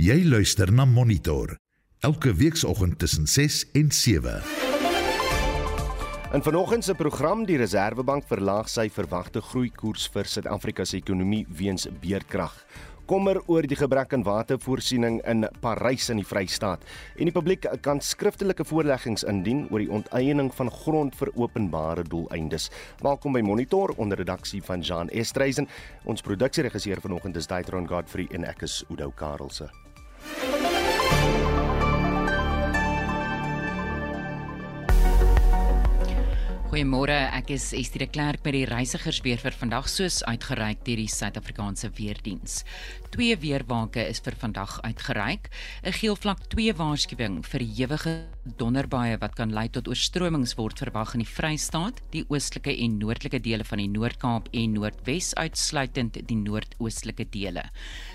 Jy luister na Monitor elke weekoggend tussen 6 en 7. In vanoggend se program die Reserwebank verlaag sy verwagte groeikoers vir Suid-Afrika se ekonomie weens beerdkrag. Kommer oor die gebrek aan watervoorsiening in Parys in die Vrystaat en die publiek kan skriftelike voorleggings indien oor die onteiening van grond vir openbare doeleindes. Welkom by Monitor onder redaksie van Jean Estreisen. Ons produksieregisseur vanoggend is Daitron Godfrey en ek is Udo Karelse. Goeiemôre, ek is Estie de Klerk by die reisigersweer vir vandag soos uitgereik deur die Suid-Afrikaanse Weerdiens. Twee weerwake is vir vandag uitgereik. 'n Geel vlak 2 waarskuwing vir ewige donderbuie wat kan lei tot oorstromings word verwag in die Vrystaat, die oostelike en noordelike dele van die Noord-Kaap en Noordwes uitsluitend die noordoostelike dele.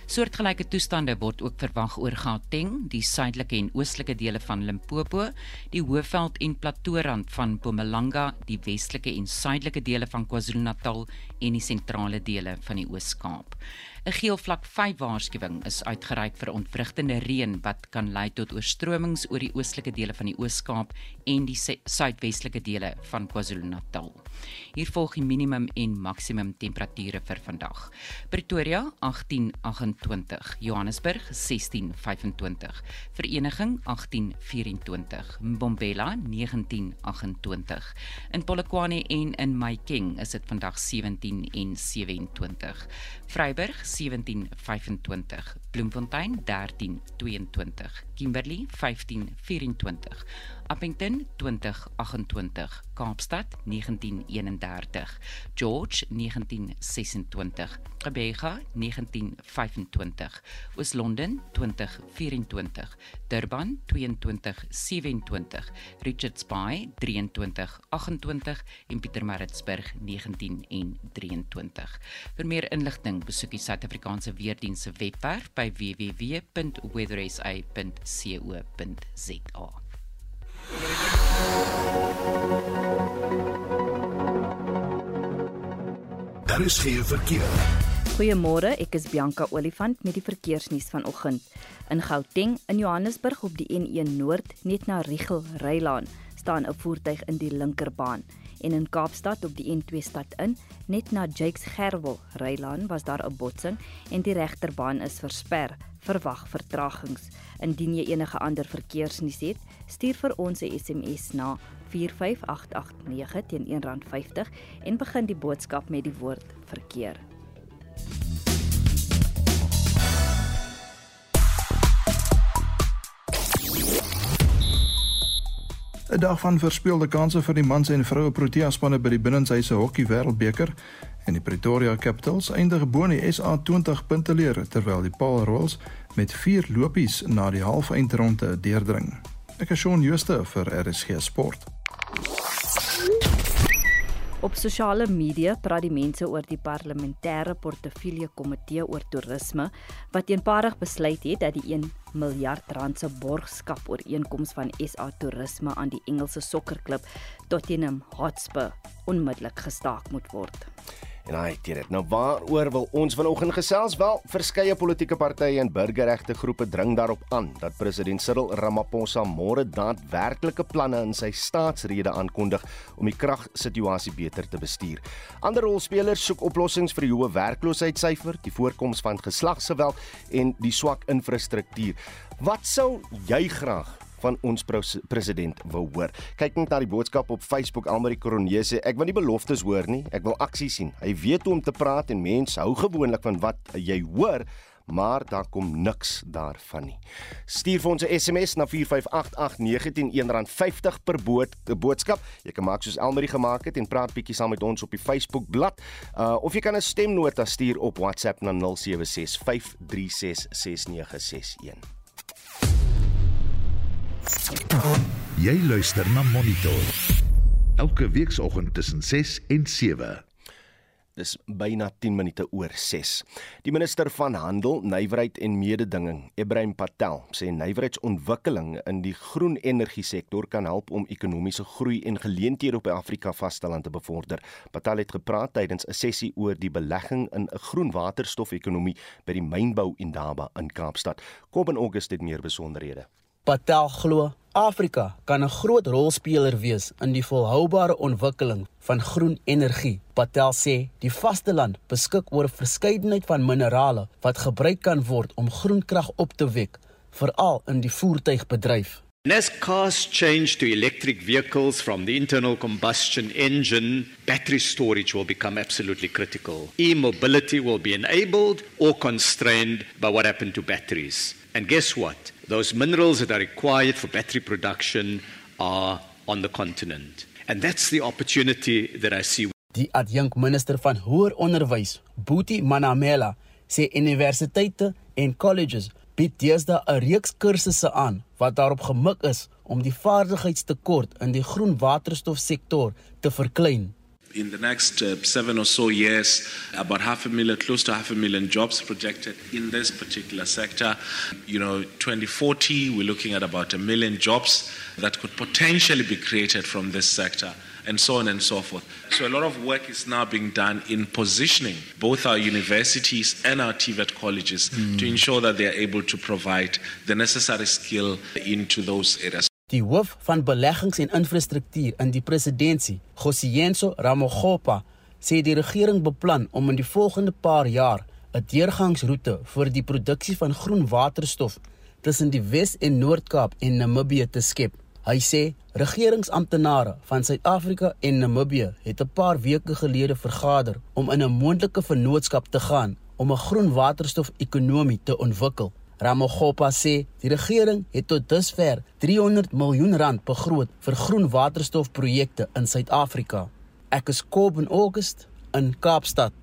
Soortgelyke toestande word ook verwag oor Gauteng, die suidelike en oostelike dele van Limpopo, die Hoëveld en Plateaurand van Mpumalanga die westelike en suidelike dele van KwaZulu-Natal en die sentrale dele van die Oos-Kaap. 'n Geel vlak 5 waarskuwing is uitgereik vir ontwrigtende reën wat kan lei tot oorstromings oor die oostelike dele van die Oos-Kaap en die suidwestelike dele van KwaZulu-Natal. Hier volg die minimum en maksimum temperature vir vandag. Pretoria 18:28, Johannesburg 16:25, Vereniging 18:24, Mbombela 19:28. In Polokwane en in Mahikeng is dit vandag 17 en 27. Vryburg 17:25, Bloemfontein 13:22, Kimberley 15:24. Appington 2028, Kaapstad 1931, George 1926, Gqeberha 1925, Oos-London 2024, Durban 2227, Richards Bay 2328 en Pietermaritzburg 1923. Vir meer inligting besoek die Suid-Afrikaanse Weerdienste webwerf by www.weathersa.co.za. Daar is geen verkeer. Goeiemôre, ek is Bianca Olifant met die verkeersnuus vanoggend. In Gauteng in Johannesburg op die N1 Noord net na Rigel Rylaan staan 'n voertuig in die linkerbaan en in Kaapstad op die N2 stad in net na Jakes Gerwel Rylaan was daar 'n botsing en die regterbaan is versper. Verwag vertragings. Indien jy enige ander verkeersnuus het, stuur vir ons 'n SMS na 45889 teen R1.50 en begin die boodskap met die woord verkeer. 'n Dag van verspeelde kansse vir die mans en vroue Protea spanne by die binnenshuise hokkie wêreldbeker en die Pretoria Capitals eindig bo in die SA 20 punte leer terwyl die Paul Royals met 4 lopies na die halfeindronde deurdring. Ek is Shaun Schuster vir RSG Sport. Op sosiale media praat die mense oor die parlementêre portefeulje komitee oor toerisme wat eenparig besluit het dat die 1 miljard rand se borgskap ooreenkoms van SA Toerisme aan die Engelse sokkerklub Tottenham Hotspur onmiddellik gestaak moet word. En hy het dit. Nou waaroor wil ons vanoggend gesels? Wel, verskeie politieke partye en burgerregte groepe dring daarop aan dat president Cyril Ramaphosa môre daadwerklike planne in sy staatsrede aankondig om die kragsituasie beter te bestuur. Ander rolspelers soek oplossings vir die hoë werkloosheidssyfer, die voorkoms van geslagsgeweld en die swak infrastruktuur. Wat sou jy graag van ons president wil hoor. Kyk net na die boodskap op Facebook Almarie Koronie sê ek wil nie beloftes hoor nie, ek wil aksie sien. Hy weet hoe om te praat en mense hou gewoonlik van wat jy hoor maar daar kom niks daarvan nie. Stuur vir ons 'n SMS na 4588919 R50 per bood, boodskap. Jy kan maak soos Elmarie gemaak het en praat bietjie saam met ons op die Facebook bladsy. Uh of jy kan 'n stemnota stuur op WhatsApp na 0765366961. Jy luister na Monitor. Elke weekoggend tussen 6 en 7. Dis byna 10 minute oor 6. Die minister van Handel, Nywerheid en Mededinging, Ibrahim Patel, sê nywerheidsontwikkeling in die groen energie sektor kan help om ekonomiese groei en geleenthede op Afrika vasteland te bevorder. Patel het gepraat tydens 'n sessie oor die belegging in 'n groen waterstof-ekonomie by die mynbou Indaba in Kaapstad. Kom in Augustus het meer besonderhede. Patel glo Afrika kan 'n groot rolspeler wees in die volhoubare ontwikkeling van groen energie. Patel sê die vasteland beskik oor 'n verskeidenheid van minerale wat gebruik kan word om groenkrag op te wek, veral in die voertuigbedryf. As cars change to electric vehicles from the internal combustion engine, battery storage will become absolutely critical. E mobility will be enabled or constrained by what happened to batteries. And guess what? Those minerals that are required for battery production are on the continent. And that's the opportunity that I see. Die adjunk minister van hoër onderwys, Boetie Manamela, sê universiteite en colleges bied deesdae 'n reeks kursusse aan wat daarop gemik is om die vaardigheidstekort in die groen waterstofsektor te verklein. In the next uh, seven or so years, about half a million, close to half a million jobs projected in this particular sector. You know, 2040, we're looking at about a million jobs that could potentially be created from this sector. And so on and so forth. So, a lot of work is now being done in positioning both our universities and our TVET colleges mm. to ensure that they are able to provide the necessary skill into those areas. Die hoof van beleggings en infrastruktuur in die presidentskap, Gosiyenso Ramogopa, sê die regering beplan om in die volgende paar jaar 'n deurgangsroete vir die produksie van groen waterstof tussen die Wes- en Noord-Kaap en Namibië te skep. Hy sê regeringsamptenare van Suid-Afrika en Namibië het 'n paar weke gelede vergader om in 'n moontlike vennootskap te gaan om 'n groen waterstof-ekonomie te ontwikkel. Ramogopa sê die regering het tot dusver 300 miljoen rand begroot vir groen waterstofprojekte in Suid-Afrika. Ek is Koben August in Kaapstad.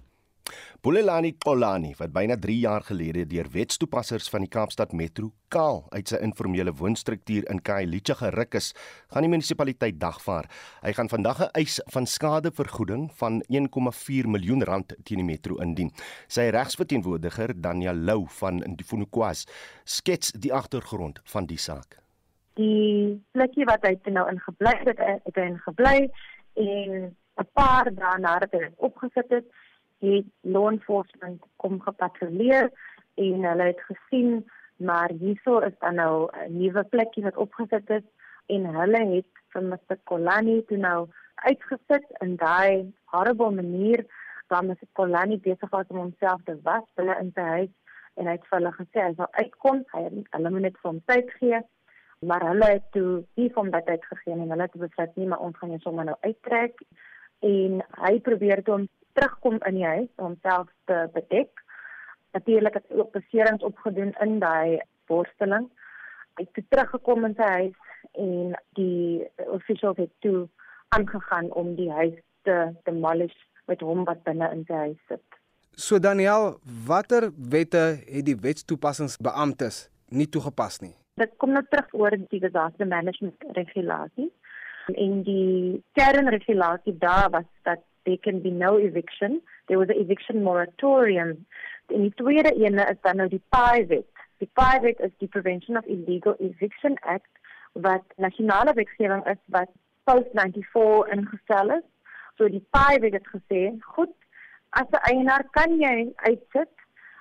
Bulelani Polani wat byna 3 jaar gelede deur wetstoepassers van die Kaapstad Metro kaal uit sy informele woonstruktuur in Khayelitsha geruk is, gaan die munisipaliteit dagvaar. Hy gaan vandag 'n eis van skadevergoeding van 1,4 miljoen rand teen die Metro indien. Sy regsverteenwoordiger, Daniel Lou van Ndifunukwas, skets die agtergrond van die saak. Die plekkie wat hy nou ingebly het, het hy ingebly en 'n paar dae nadat hy opgesit het, het law enforcement kom gepatrolleer en hulle het gesien maar hierso is dan nou 'n nuwe plekkie wat opgesit is en hulle het vir Mr Kolani toe nou uitgesit in daai horrible manier waar Mr Kolani besig was om homself te was binne in sy huis en hy het vir hulle gesê hy sal uitkom hy hulle moet net vir hom tyd gee maar hulle het toe nie van dat tyd gegee en hulle het besluit nie maar ons gaan net sommer nou uittrek en hy probeer toe terugkom in die huis om homself te bedek. Natuurlik het hy ook beserings opgedoen in daai worsteling. Hy het teruggekom in sy huis en die officials het toe aangegaan om die huis te demolish met hom wat binne in sy huis sit. So Daniel, watter wette het die wetstoepassingsbeamptes nie toegepas nie? Dit kom nou terug oor die disaster management regulasie. En die kernregulasie daar was dat there can be no eviction. There was an eviction moratorium. En die tweede ene is dan nou die PIVET. Die PIVET is die Prevention of Illegal Eviction Act wat nasionale wetgewing is wat post 94 ingestel is. So die PIVET het gesê, goed, as 'n eienaar kan jy uitsit,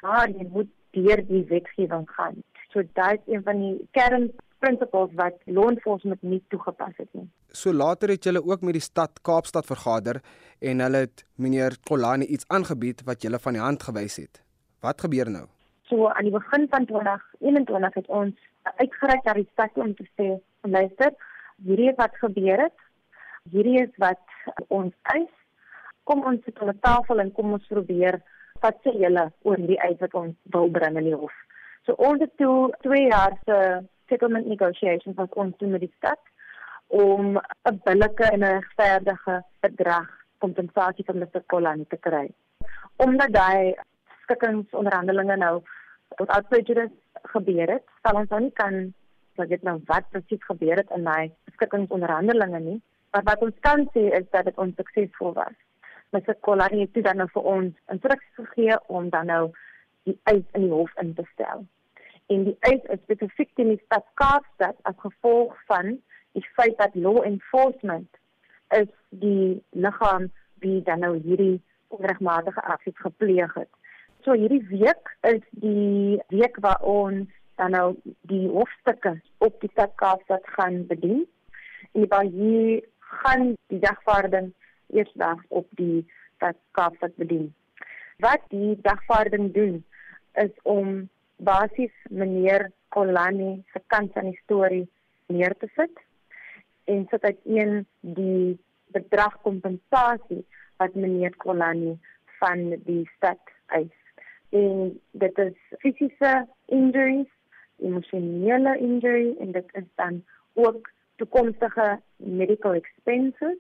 maar jy moet deur die wetgewing gaan. So dit is een van die kern principles wat law enforcement nie toegepas het nie. So later het julle ook met die stad Kaapstad vergader en hulle het meneer Kolani iets aangebied wat julle van die hand gewys het. Wat gebeur nou? So aan die begin van 2021 het ons uitgereik na die stad om te sê, luister, hierdie is wat gebeur het. Hierdie is wat ons eis. Kom ons sit aan 'n tafel en kom ons probeer wat sê julle oor die eis wat ons wil bring in die hof. So ons het toe 2 jaar se settlement negotiations wat ons doen met die stad om 'n billike en 'n regverdige bedrag kompensasie van Mr. Kolani te kry. Omdat daai skikkingsonderhandelinge nou tot outrageous gebeur het, sal ons nou nie kan sê dit nou wat presies gebeur het in daai skikkingsonderhandelinge nie, maar wat ons kan sê is dat dit onsuksesvol was. Mr. Kolani het dan nou vir ons instruksies gegee om dan nou die eis in die hof in te stel. En die eis is spesifiek teen die stad Kaapstad as gevolg van die feit dat law enforcement is die liggaam wie dan nou hierdie onregmatige aksies gepleeg het. So hierdie week is die week waar ons dan nou die hoofstukke op die stad Kaapstad gaan bedien. En waar hier gaan die dagvaarding eers dag op die stad Kaapstad bedien. Wat die dagvaarding doen is om basies meneer Kolani se kant van die storie neer te sit en sit uit een die bedrag kompensasie wat meneer Kolani van die stad eis. En dit is fisiese injuries, emosionele injury en dit is dan ook toekomstige medical expenses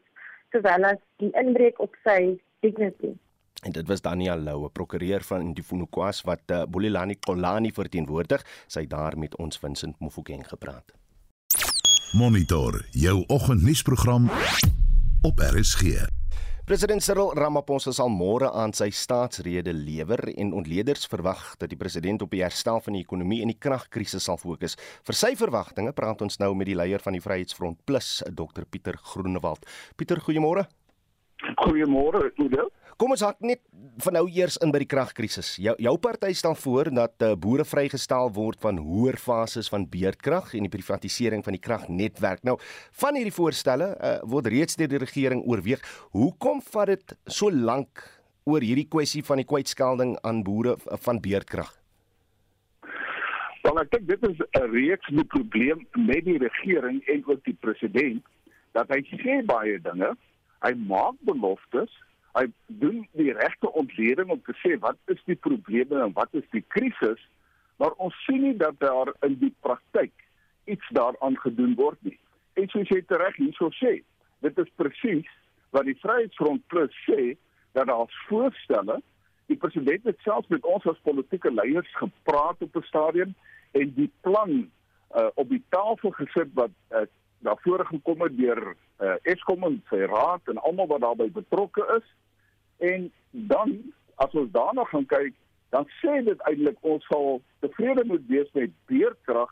sowel as die inbreuk op sy dignity. En dit was Daniel Lou, 'n prokureur van Indifunukwas wat uh, Bulelani Kolani verteenwoordig. Sy daar met ons Vincent Mofokeng gepraat. Monitor jou oggendnuusprogram op RSG. President Cyril Ramaphosa sal môre aan sy staatsrede lewer en ontleeders verwag dat die president op die herstel van die ekonomie en die kragkrisis sal fokus. Vir sy verwagtinge praat ons nou met die leier van die Vryheidsfront Plus, Dr Pieter Groenewald. Pieter, goeiemôre. Goeiemôre, Oudo. Kom ons hak net van nou eers in by die kragkrisis. Jou jou party stel voor dat uh, boere vrygestel word van hoër fases van beurtkrag en die privatisering van die kragnetwerk. Nou, van hierdie voorstelle uh, word reeds deur die regering oorweeg. Hoekom vat dit so lank oor hierdie kwessie van die kwytskelding aan boere van beurtkrag? Wel, ek dink dit is 'n reeks met probleem met die regering en ook die president dat hy sê baie dinge, hy maak beloftes. Hy doen die regte ontleding om te sê wat is die probleme en wat is die krisis maar ons sien nie dat daar in die praktyk iets daaraan gedoen word nie. En soos jy reg hierso sê dit is presies wat die Vryheidsfront Plus sê dat daar voorstelle. Die president het selfs met ons as politieke leiers gepraat op 'n stadium en die plan uh, op die tafel gesit wat uh, daar voorgekom het deur uh, Eskom en sy raad en almal wat daarbey betrokke is En dan as ons daarna gaan kyk, dan sê dit eintlik ons sal tevrede moet wees met beerkrag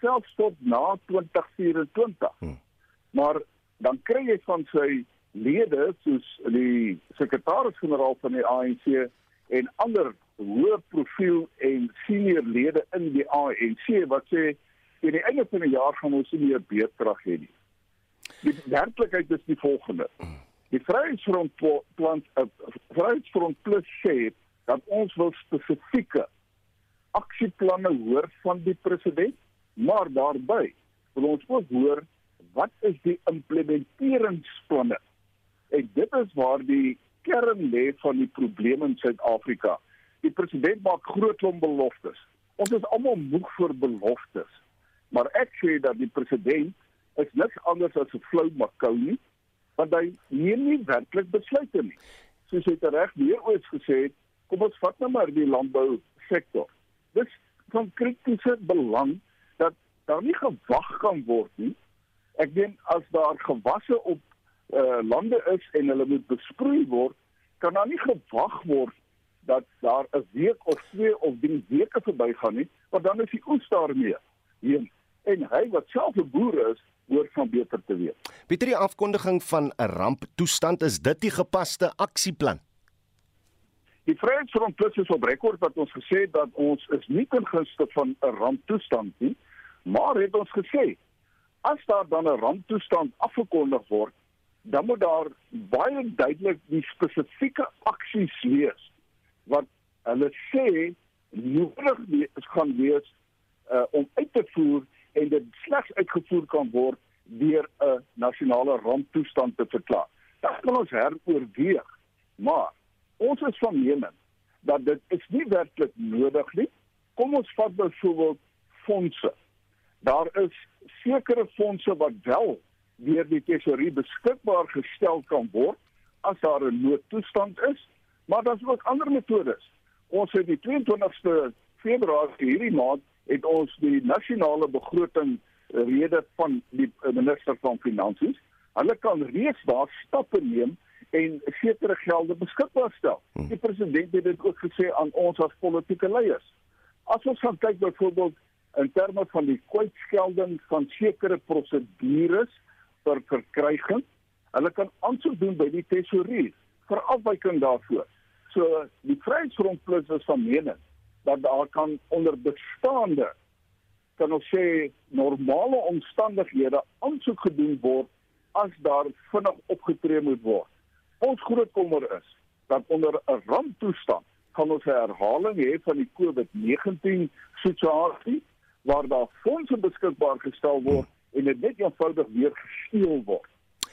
selfs tot na 2024. Hmm. Maar dan kry jy van sy lede soos die sekretaris-generaal van die ANC en ander hoë profiel en senior lede in die ANC wat sê teen die einde van die jaar gaan ons nie meer beerkrag hê nie. Die werklikheid is die volgende. Die Vryheidsfront plan uh, Vryheidsfront Plus sê dat ons wil spesifieke aksieplanne hoor van die president, maar daarbey wil ons ook hoor wat is die implementeringsplanne? En dit is waar die kern lê van die probleme in Suid-Afrika. Die president maak groot klomp beloftes. Ons is almal moeg vir beloftes. Maar ek sê dat die president is niks anders as 'n flou makou nie want hy neem nie werklik besluite nie. Soos hy reg weer ooit gesê het, kom ons vat nou maar die landbou sektor. Dis van kritiese belang dat daar nie gewag kan word nie. Ek dink as daar gewasse op uh, lande is en hulle moet besproei word, kan daar nie gewag word dat daar 'n week of twee of drie weke verbygaan nie, want dan is die oes daarmee. En hy wat self 'n boer is, hoort van beter te weet. Pieter, die afkondiging van 'n ramptoestand is dit die gepaste aksieplan? Die Vryheidsfront Plus is op rekord wat ons gesê het dat ons is nie ten gunste van 'n ramptoestand nie, maar het ons gesê as daar dan 'n ramptoestand afgekondig word, dan moet daar baie duidelik die spesifieke aksies wees wat hulle sê nodig is gaan wees uh, om uit te voer en dit slegs uitgevoer kan word deur 'n nasionale ramptoestand te verklaar. Dit kan ons heroorweeg, maar ons is van mening dat dit is nie werklik nodig nie. Kom ons vat byvoorbeeld fondse. Daar is sekere fondse wat wel deur die tesourier beskikbaar gestel kan word as daar 'n noodtoestand is, maar daar's ook ander metodes. Ons het die 22ste Februarie hierdie maand het ons die nasionale begroting rede van die minister van finansies. Hulle kan reeds daar stappe neem en sekere gelde beskikbaar stel. Hmm. Die president het dit ook gesê aan ons as politieke leiers. As ons gaan kyk byvoorbeeld in terme van die kwytskelding van sekere prosedures vir verkryging, hulle kan aansoek doen by die tesourier vir afwyking daarvoor. So die Vryheidsfront Plus is van mening dat daar kan onder bestaande kan ons sê normale omstandighede aansoek gedoen word as daar vinnig opgetree moet word. Ons groot kommer is dat onder 'n ramptoestand kan ons 'n herhaling hê van die COVID-19 situasie waar daar fondse beskikbaar gestel word en dit net eenvoudig weer gesteel word.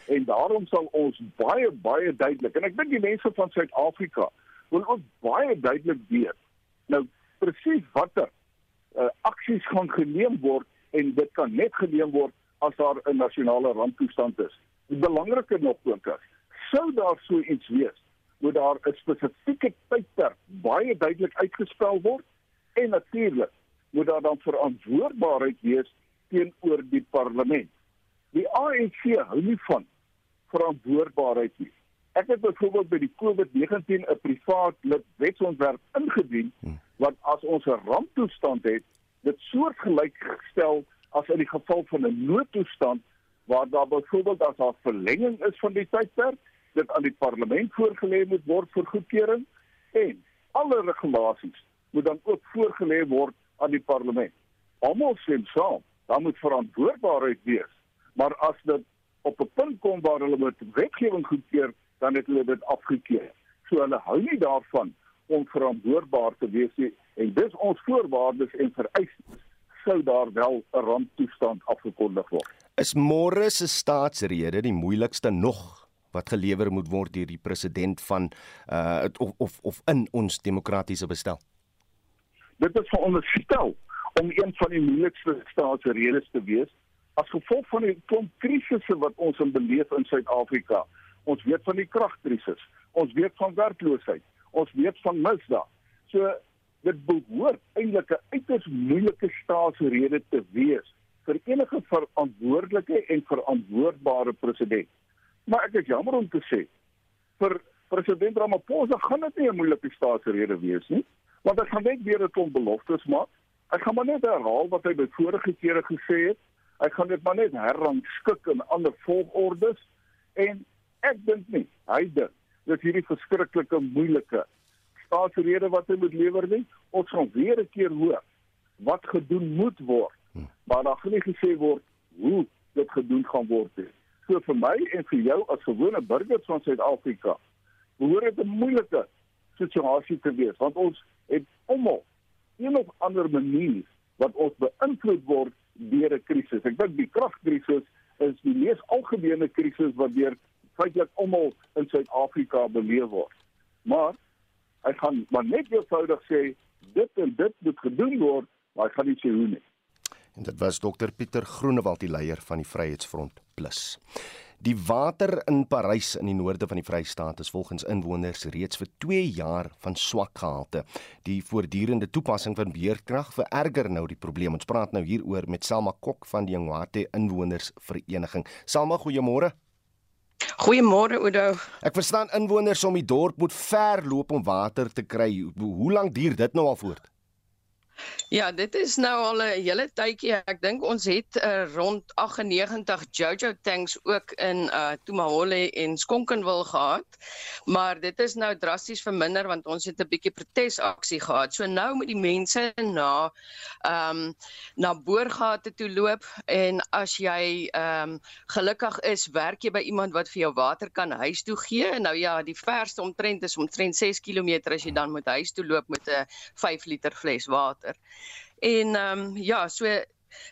En daarom sal ons baie baie duidelik en ek dink die mense van Suid-Afrika wil ook baie duidelik weet nou presies watter uh, aksies gaan geneem word en dit kan net geneem word as daar 'n nasionale ramptoestand is. Die belangrike nog ook is, sou daar so iets wees, moet daar 'n spesifieke tydperk baie duidelik uitgespel word en natuurlik moet daar dan verantwoordbaarheid wees teenoor die parlement. Die ANC hou nie van verantwoordbaarheid nie. Ek het byvoorbeeld by die COVID-19 'n privaat lid wetsontwerp ingedien wat as ons 'n ramptoestand het, dit soortgelyk gestel as in die geval van 'n noodtoestand waar daar byvoorbeeld as daar verlenging is van die tydperk, dit aan die parlement voorgelê moet word vir goedkeuring en alle regulasies moet dan ook voorgelê word aan die parlement. Almal sê saam, daar moet verantwoordbaarheid wees. Maar as dit op 'n punt kom waar hulle met wetgewing goedkeur, dan het hulle dit afgekeur. So hulle hou nie daarvan om verantwoordbaar te wees nie en dis ons voorwaardes en vereistes sou daar wel 'n ramptoestand afgekondig word. Is môre se staatsrede die moeilikste nog wat gelewer moet word deur die president van uh of of, of in ons demokratiese bestel? Dit is veronderstel om een van die moeilikste staatsredes te wees as gevolg van die klomp krisisse wat ons in beleef in Suid-Afrika. Ons weet van die kragkrisis, ons weet van werkloosheid, ons weet van misdaad. So dit behoort eintlik 'n uiters moeilike staatsrede te wees vir enige verantwoordelike en verantwoordbare president. Maar ek is jammer om te sê vir president Ramaphosa gaan dit nie 'n moeilike staatsrede wees nie, want hy gaan net weer 'n klomp beloftes maak. Hy gaan maar net herhaal wat hy by vorige kere gesê het. Hy gaan dit maar net herrangskik in ander volgordes en ek dink nie hy dink dat hierdie verskriklike moeilike staatsrede wat hy moet lewer nie. Ons gaan weer 'n keer hoor wat gedoen moet word. Maar daar gaan nie gesê word hoe dit gedoen gaan word nie. So vir my en vir jou as gewone burgers van Suid-Afrika behoort dit 'n moeilike situasie te wees want ons het almal een of ander manier wat ons beïnvloed word deur 'n krisis. Ek dink die kragkrisis is die mees algemene krisis wat deur feitelik almal in Suid-Afrika beleef word. Maar Hy gaan maar net eenvoudig sê dit en dit moet gedoen word, maar hy gaan nie sê hoe nie. En dit was Dr Pieter Groenewald die leier van die Vryheidsfront Plus. Die water in Parys in die noorde van die Vrystaat is volgens inwoners reeds vir 2 jaar van swak gehalte. Die voortdurende toepassing van beerkrag vererger nou die probleem. Ons praat nou hieroor met Selma Kok van die Jongwate Inwonersvereniging. Selma, goeiemôre. Goeiemôre Oudo. Ek verstaan inwoners om die dorp moet ver loop om water te kry. Hoe lank duur dit nou al voort? Ja, dit is nou al 'n hele tydjie. Ek dink ons het uh, rond 98 Jojo tanks ook in uh Tumahole en Skonkenwil gehad. Maar dit is nou drasties verminder want ons het 'n bietjie protesaksie gehad. So nou moet die mense na ehm um, na boorgate toe loop en as jy ehm um, gelukkig is, werk jy by iemand wat vir jou water kan huis toe gee. Nou ja, die verste omtrent is omtrent 6 km as jy dan moet huis toe loop met 'n 5 liter fles water water. En ehm um, ja, so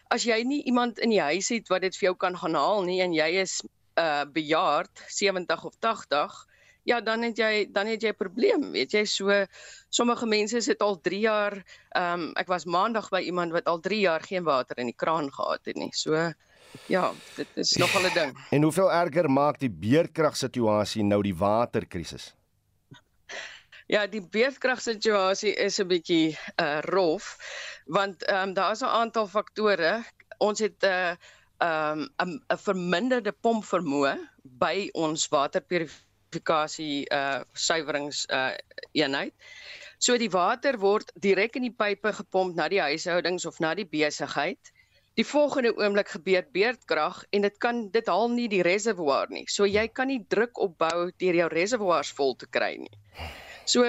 as jy nie iemand in die huis het wat dit vir jou kan gaan haal nie en jy is uh bejaard 70 of 80 Ja, dan het jy dan het jy 'n probleem, weet jy, so sommige mense sit al 3 jaar ehm um, ek was maandag by iemand wat al 3 jaar geen water in die kraan gehad het nie. So ja, dit is nogal 'n ding. En hoeveel erger maak die beerkragsituasie nou die waterkrisis? Ja, die beerdkragsituasie is 'n bietjie uh rof want ehm um, daar's 'n aantal faktore. Ons het 'n uh, ehm um, 'n verminderde pompvermoë by ons waterpurifier desertifikasie uh suiwerings uh eenheid. So die water word direk in die pipe gepomp na die huishoudings of na die besigheid. Die volgende oomblik gebeur beerdkrag en dit kan dit haal nie die reservoir nie. So jy kan nie druk opbou deur jou reservoirs vol te kry nie. So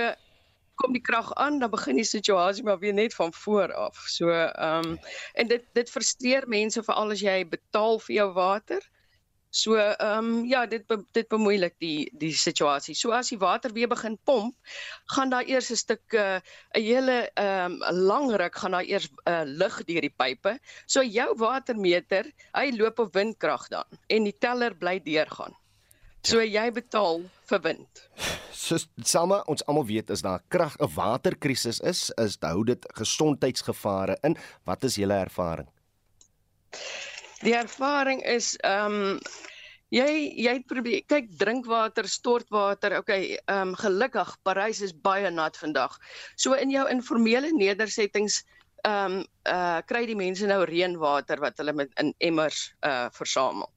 kom die krag aan, dan begin die situasie maar weer net van voor af. So ehm um, en dit dit frustreer mense veral as jy betaal vir jou water. So ehm um, ja, dit be, dit bemoeilik die die situasie. So as die water weer begin pomp, gaan daar eers 'n stuk 'n uh, hele ehm um, lang ruk gaan daar eers uh, lug deur die pype. So jou watermeter, hy loop op windkrag dan en die teller bly deurgaan. So jy betaal vir wind. So same ons almal weet is daar krag 'n waterkrisis is, is hou dit gesondheidsgevare in. Wat is julle ervaring? Die ervaring is ehm um, jy jy probeer kyk drinkwater, stortwater. Okay, ehm um, gelukkig Parys is baie nat vandag. So in jou informele nedersettings ehm um, uh kry die mense nou reënwater wat hulle met in emmers uh versamel.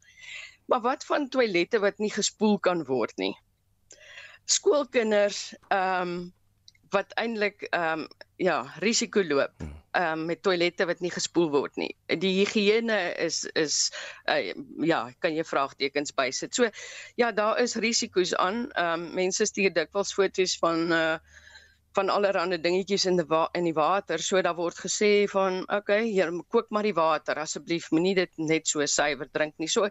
Maar wat van toilette wat nie gespoel kan word nie? Skoolkinders ehm um, wat eintlik ehm um, ja, risiko loop hmm. ehm um, met toilette wat nie gespoel word nie. Die higiëne is is uh, ja, kan jy vraagtekens bysit. So ja, daar is risiko's aan. Ehm um, mense stuur dikwels foto's van uh van allerlei dingetjies in die in die water. So daar word gesê van, okay, hier kook maar die water asseblief, moenie dit net so suiwer drink nie. So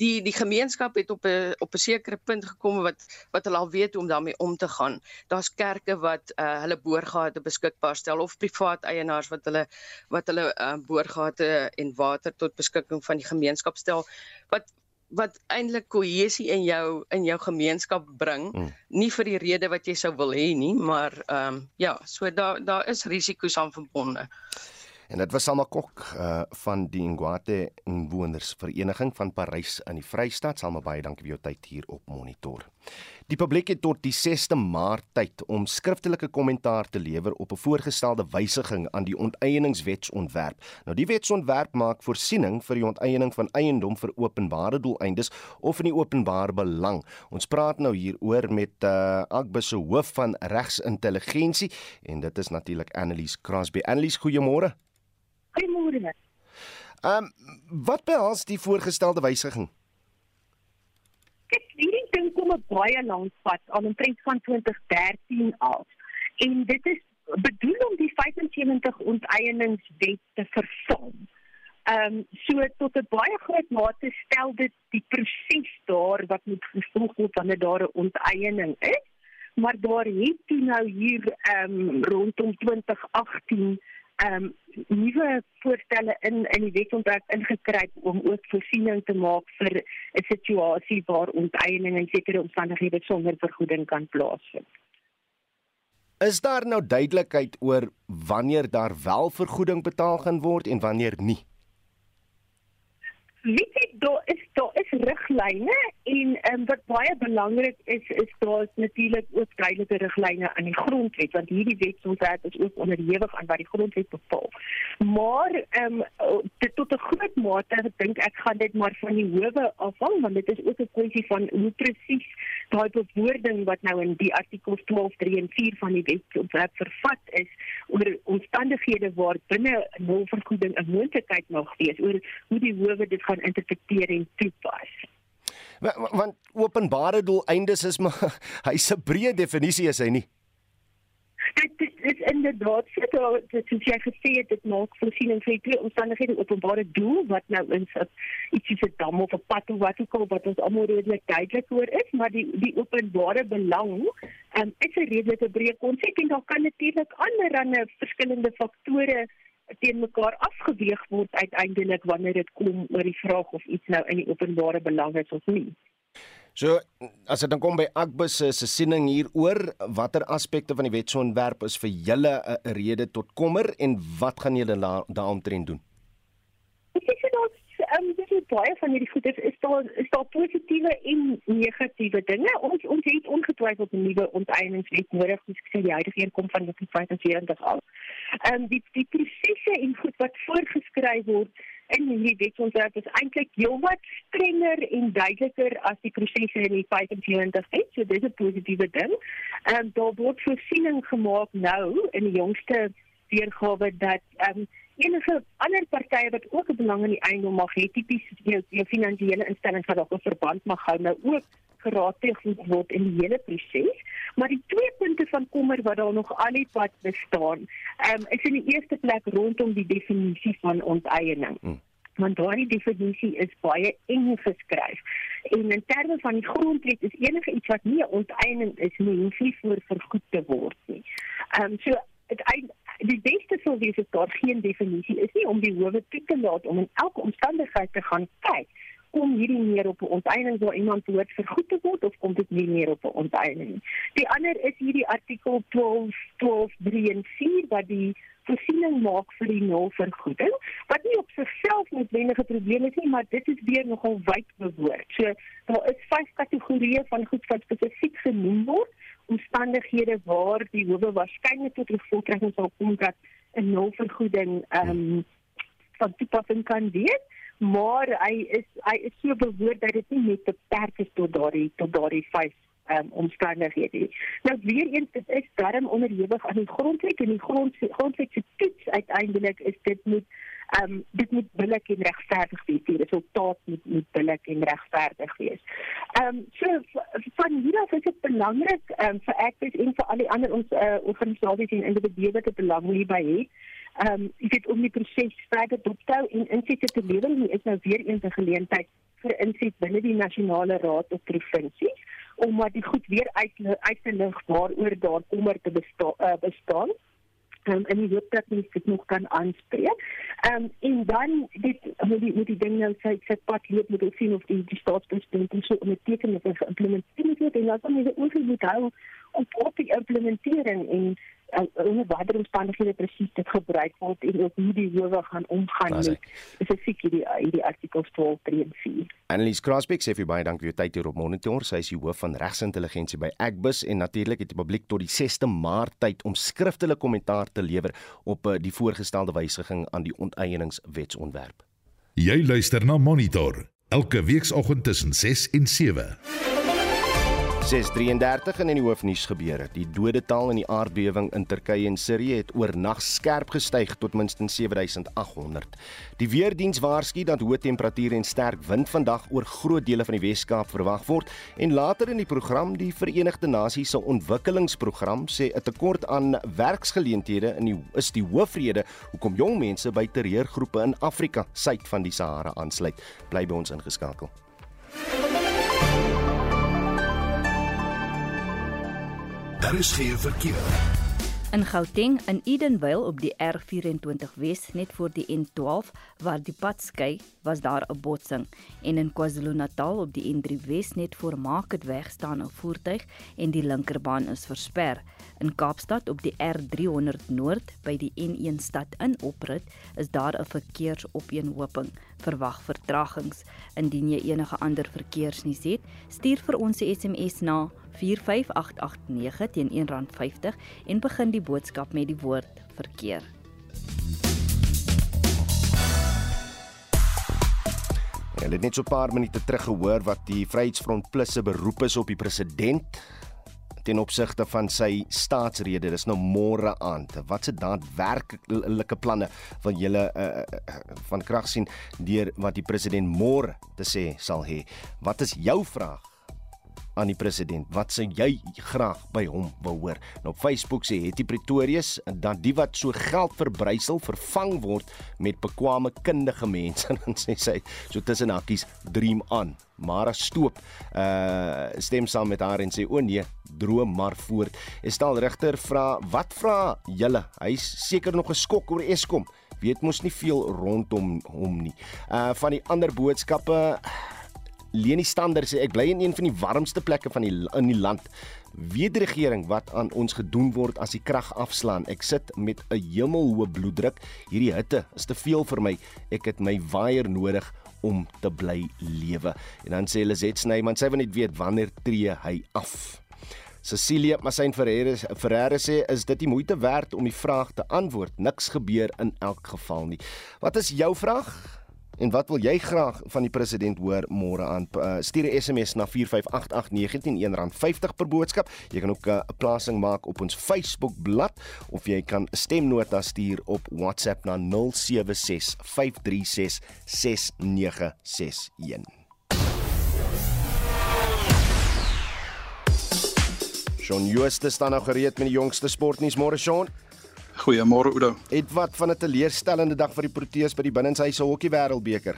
die die gemeenskap het op 'n op 'n sekere punt gekom wat wat hulle al weet hoe om daarmee om te gaan. Daar's kerke wat uh, hulle boorgate beskikbaar stel of privaat eienaars wat hulle wat hulle uh, boorgate en water tot beskikking van die gemeenskap stel wat wat eintlik kohesie in jou in jou gemeenskap bring mm. nie vir die rede wat jy sou wil hê nie maar ehm um, ja so daar daar is risiko's aan verbonde. En dit was Salma Kok uh van die Ngwate Inwoners Vereniging van Parys in die Vrystaat. Salma baie dankie vir jou tyd hier op Monitor. Die publiek het tot die 6de Maart tyd om skriftelike kommentaar te lewer op 'n voorgestelde wysiging aan die onteieningswetsontwerp. Nou die wetsontwerp maak voorsiening vir die onteiening van eiendom vir openbare doeleindes of in die openbare belang. Ons praat nou hieroor met uh Agbus se hoof van regsintelligensie en dit is natuurlik Annelies Crosby. Annelies, goeiemôre. Goeiemôre. Ehm um, wat behels die voorgestelde wysiging? Kyk, hierdie ding kom 'n baie lank pad, al omtrent van 2013 af. En dit is bedoel om die 75 onteieningswet te vervang. Ehm um, so tot 'n baie groot mate stel dit die proses daar wat moet gevolg word wanneer daar 'n onteiening is. Maar daar het toe nou hier ehm um, rondom 2018 ehm um, nuwe voorstelle in in die wetsontwerp ingekryp om ook voorsiening te maak vir 'n situasie waar onteiening en sekere omstandighede sonder vergoeding kan plaasvind. Is daar nou duidelikheid oor wanneer daar wel vergoeding betaal gaan word en wanneer nie? Weet jy, daar is daar is riglyne en um, wat baie belangrik is is daar is natuurlik ook duidelike riglyne aan die grondwet want hierdie wetsontwerp is ook onderhewig aan wat die grondwet bepaal. Maar ehm um, dit tot 'n groot mate dink ek gaan dit maar van die howe afhang want dit is ook 'n kwessie van hoe presies daai bewoording wat nou in die artikels 12, 3 en 4 van die wetsontwerp vervat is oor omstandighede waar binne 'n nulvergoeding 'n moontlikheid mag wees oor hoe die howe dit gaan interpreteer en toepas. Want openbare doeleindes is maar hy's 'n breë definisie is hy nie. Dit is inderdaad so dat soos jy gesê het dit maak voorsiening vir twee omstandighede openbare doel wat nou in iets soos 'n dam of 'n pad of wat ook al wat ons almal redelik duidelik oor is, maar die die openbare belang um, is 'n redelike breë konsep en daar kan natuurlik ander ander verskillende faktore teen mekaar afgeweeg word uiteindelik wanneer dit kom oor die vraag of iets nou in die openbare belang is of nie. So as dit dan kom by Agbus se siening hieroor, watter aspekte van die wetsontwerp is vir julle 'n rede tot kommer en wat gaan julle daaroor doen? ehm um, dis baie van hierdie goed is, is daar is daar positiewe en negatiewe dinge. Ons ons het ongetwyfeld 'n nuwe onteieningswet nodig, dis gesê die huidige een kom van die 2024 af. Ehm um, die die prosesse en goed wat voorgeskryf word in hierdie wetsontwerp is eintlik heelwat strenger en duideliker as die prosesse in die 75 wet. So dis 'n positiewe ding. Ehm um, daar word voorsiening gemaak nou in die jongste weergawe dat ehm um, enige ander partye wat ook 'n belang in die eiendom mag hê, tipies jou, jou finansiële instellings wat dalk 'n verband mag hou, nou ook geraadpleeg word in die hele proses. Maar die twee punte van kommer wat daar nog al die pad bestaan, um, is in die eerste plek rondom die definisie van onteiening. Hmm want daardie definisie is baie eng geskryf. En in terme van die grondwet is enige iets wat nie onteiening is nie, hoef nie voor vergoed te word nie. Ehm um, so dit die beste sou wees as daar geen definisie is nie om die howe toe te laat om in elke omstandigheid te gaan kyk kom hierdie meer op 'n onteiening waar iemand behoort vergoed te word of kom dit nie meer op 'n onteiening die ander is hierdie artikel 12 12 3 en 4 wat die voorsiening maak vir die nulvergoeding wat nie op sigself noodwendige probleme is nie maar dit is weer nogal wyd bewoord. So daar is vyf kategorieë van goed wat spesifiek genoem word omstandighede waar die howe waarskynlik tot gevolgtrekking sal kom dat 'n nulvergoeding ehm um, van toepassing kan wees maar hy is hy is so bewoord dat dit nie net beperk is tot daardie tot daardie vyf um, omstandighede. Nou weer eens dit is darm onderhewig aan die grondwet en die grond grondwet se toets uiteindelik is dit moet ehm um, dit moet billik en regverdig wees. Die resultaat moet moet billik en regverdig wees. Ehm um, so van hier af is dit belangrik ehm um, vir ek en vir al die ander ons uh, organisasies en individue wat 'n belang hierby het. Ehm um, ek het om die proses verder dop te hou en insette te lewer en is nou weer eens 'n geleentheid vir inset binne die nasionale raad of provinsies om maar die goed weer uit uit te lig waaroor daar kommer te besta, uh, bestaan um, en die hoop dat mens dit nog kan aanspreek. Ehm um, en dan dit moet die moet die ding nou sê sê pad loop moet ons sien of die die staatspresident so om dit teken met geïmplementeer word en dan ons moet hou om op die implementering en onder watter omstandighede presies dit gebruik word en ook hoe die howe gaan omgaan met spesifiek hierdie hierdie artikels 12 3 en 4. Annelies Krasbeck sê vir baie dankie vir jou tyd hier op Monitor. Sy is die hoof van regsintelligensie by Agbus en natuurlik het die publiek tot die 6de Maart tyd om skriftelike kommentaar te lewer op eh, die voorgestelde wysiging aan die onteieningswetsontwerp. Jy luister na Monitor elke weekoggend tussen 6 en 7. 6:33 in die hoofnuus gebeure. Die dodetal in die aardbewing in Turkye en Sirië het oornag skerp gestyg tot minstens 7800. Die weerdiens waarsku dat hoë temperature en sterk wind vandag oor groot dele van die Wes-Kaap verwag word en later in die program die Verenigde Nasies se ontwikkelingsprogram sê 'n tekort aan werksgeleenthede in die is die hoofrede hoekom jong mense by terreurgroepe in Afrika suid van die Sahara aansluit. Bly by ons ingeskakel. Daar is geen verkeer. In Gauteng in Edenvale op die R24 Wes net voor die N12 waar die pad skei, was daar 'n botsing en in KwaZulu-Natal op die N3 Wes net voor Marketweg staan 'n voertuig en die linkerbaan is versper. In Kaapstad op die R300 Noord by die N1 stad in oprit is daar 'n verkeersopeenhoping. Verwag vertragings. Indien jy enige ander verkeersnuus het, stuur vir ons 'n SMS na 45889 teen R1.50 en begin die boodskap met die woord verkeer. Hulle het net so 'n paar minute terug gehoor wat die Vryheidsfront Plus se beroep is op die president ten opsigte van sy staatsrede. Dis nou môre aand. Wat se daadwerklike planne van julle uh, van krag sien deur wat die president môre te sê sal hê? Wat is jou vraag? Aan die president. Wat sou jy graag by hom wou hoor? Nou op Facebook sê Hetty Pretorius dat die wat so geld verbrysel vervang word met bekwame kundige mense en dan sê sy so tussen hakkies dream on. Mara stoop uh stem saam met haar en sê o nee, droom maar voort. Estel Rigter vra wat vra julle? Hy's seker nog geskok oor Eskom. Weet mos nie veel rondom hom nie. Uh van die ander boodskappe Leni Stander sê ek bly in een van die warmste plekke van die in die land. Weet die regering wat aan ons gedoen word as die krag afslaan? Ek sit met 'n hemelhoë bloeddruk. Hierdie hitte is te veel vir my. Ek het my waier nodig om te bly lewe. En dan sê Lizet Snyman, sy wil net weet wanneer tree hy af. Cecilia Massain Ferreira Ferreira sê is dit die moeite werd om die vraag te antwoord. Niks gebeur in elk geval nie. Wat is jou vraag? En wat wil jy graag van die president hoor môre aan? Uh, stuur 'n SMS na 4588919 R1.50 per boodskap. Jy kan ook 'n uh, plasing maak op ons Facebook bladsy of jy kan 'n stemnota stuur op WhatsApp na 0765366961. Shaun Jooste staan nou gereed met die jongste sportnuus môre Shaun. Goeiemôre Oudo. Het wat van 'n teleurstellende dag vir die Proteas by die binnenshuise hokkie wêreldbeker.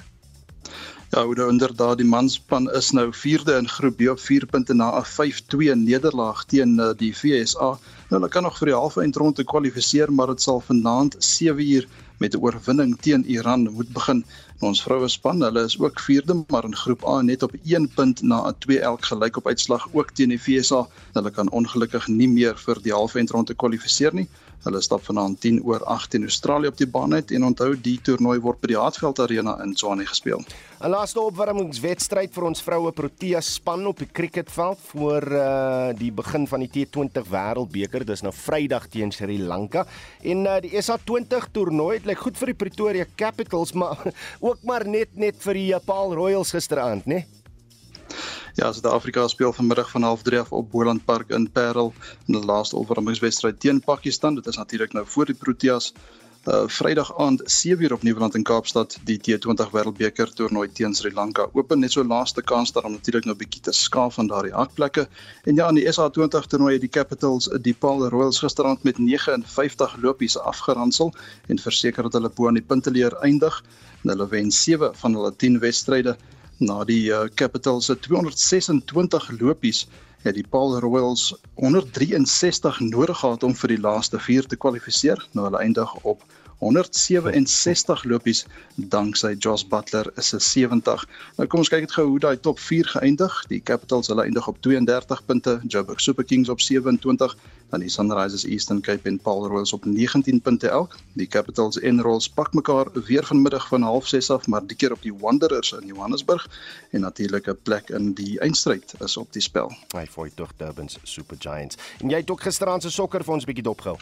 Ja, Oudo, inderdaad, die manspan is nou 4de in groep B op 4 punte na 'n 5-2 nederlaag teen uh, die VSA. Nou hulle kan nog vir die halve eindronde kwalifiseer, maar dit sal vanaand 7uur met 'n oorwinning teen Iran moet begin. Nou, ons vroue span, hulle is ook 4de, maar in groep A net op 1 punt na 'n 2 elk gelyk op uitslag ook teen die VSA. Hulle kan ongelukkig nie meer vir die halve eindronde kwalifiseer nie. Hulle stap vanaand 10 oor 8 in Australië op die baan uit en onthou die toernooi word by die Hartveld Arena in Tshwane gespeel. 'n Laaste opwarmingswedstryd vir ons vroue Protea span op die cricketveld voor uh, die begin van die T20 Wêreldbeker. Dis nou Vrydag teen Sri Lanka. En uh, die SA20 toernooi het lyk goed vir die Pretoria Capitals, maar ook maar net net vir die Paul Royals gisteraand, né? Nee? Ja, Suid-Afrika speel vanmiddag van 0:30 af op Boland Park in Parel in die laaste opwarmingswedstryd teen Pakistan. Dit is natuurlik nou voor die Proteas uh Vrydag aand 7uur op Nieuweland in Kaapstad die T20 Wêreldbeker toernooi teen Sri Lanka. Open net so laaste kans daar om natuurlik nou 'n bietjie te skaaf van daardie hakplekke. En ja, in die SA20 toernooi het die Capitals die Paul Royals gisterand met 59 lopies afgeransel en verseker dat hulle bo aan die punteleer eindig. En hulle wen 7 van hulle 10 wedstryde na die uh, Capitals se 226 lopies het die Paul Royals 163 nodig gehad om vir die laaste 4 te kwalifiseer. Nou hulle eindig op 167 lopies danksy Josh Butler is 'n 70. Nou kom ons kyk net gou hoe daai top 4 geëindig. Die Capitals hulle eindig op 32 punte, Joburg Super Kings op 27, dan die Sunrisers Eastern Cape en Paul Royals op 19 punte elk. Die Capitals en Royals pak mekaar weer vanmiddag van 06:30 af, maar die keer op die Wanderers in Johannesburg en natuurlik 'n plek in die eindstryd is op die spel. Hy fooi tog Durbans Super Giants. En jy het ook gisteraand se sokker vir ons bietjie dopgehou.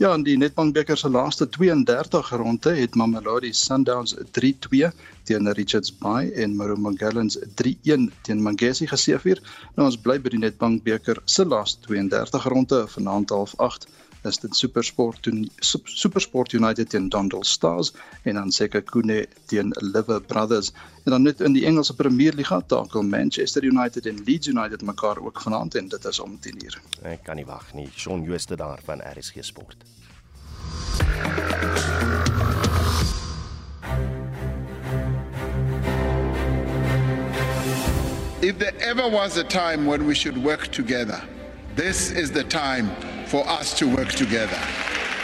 Ja, in die Nedbank beker se laaste 32 ronde het Mamelodi Sundowns 3-2 teen Richards Bay en Maruma Gallants 3-1 teen Mangesi geseëvier. Nou ons bly by die Nedbank beker se laaste 32 ronde vanaand half 8 is dit Supersport teen Supersport United teen Dundee Stars en dan seker Kune teen Liver Brothers. En dan net in die Engelse Premier Liga takel Manchester United en Leeds United mekaar ook vanaand en dit is om 10:00. Ek kan nie wag nie. Shaun Jooste daar van RSG Sport. If there ever was a time when we should work together, this is the time for us to work together.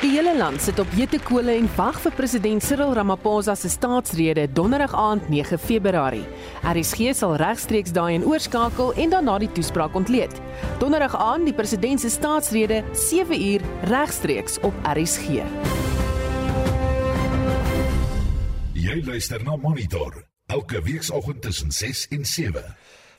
Die hele land sit op jete kole en wag vir president Cyril Ramaphosa se staatsrede donderdag aand 9 Februarie. RSG sal regstreeks daai en oorskakel en daarna die toespraak ontleed. Donderdag aand die president se staatsrede 7 uur regstreeks op RSG. Jy luister na Monitor elke weekoggend tussen 6 en 7.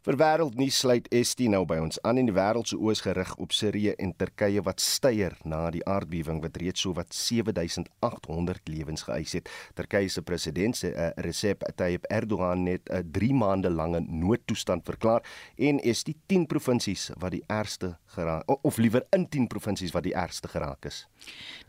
Vir wêreldnuus sluit ST nou by ons aan in die wêreld se oos gerig op Sirië en Turkye wat styer na die aardbewing wat reeds so wat 7800 lewens geëis het. Turkye se president uh, Recep Tayyip Erdogan het 'n uh, 3 maande lange noodtoestand verklaar en is die 10 provinsies wat die ergste geraak of liewer in 10 provinsies wat die ergste geraak is.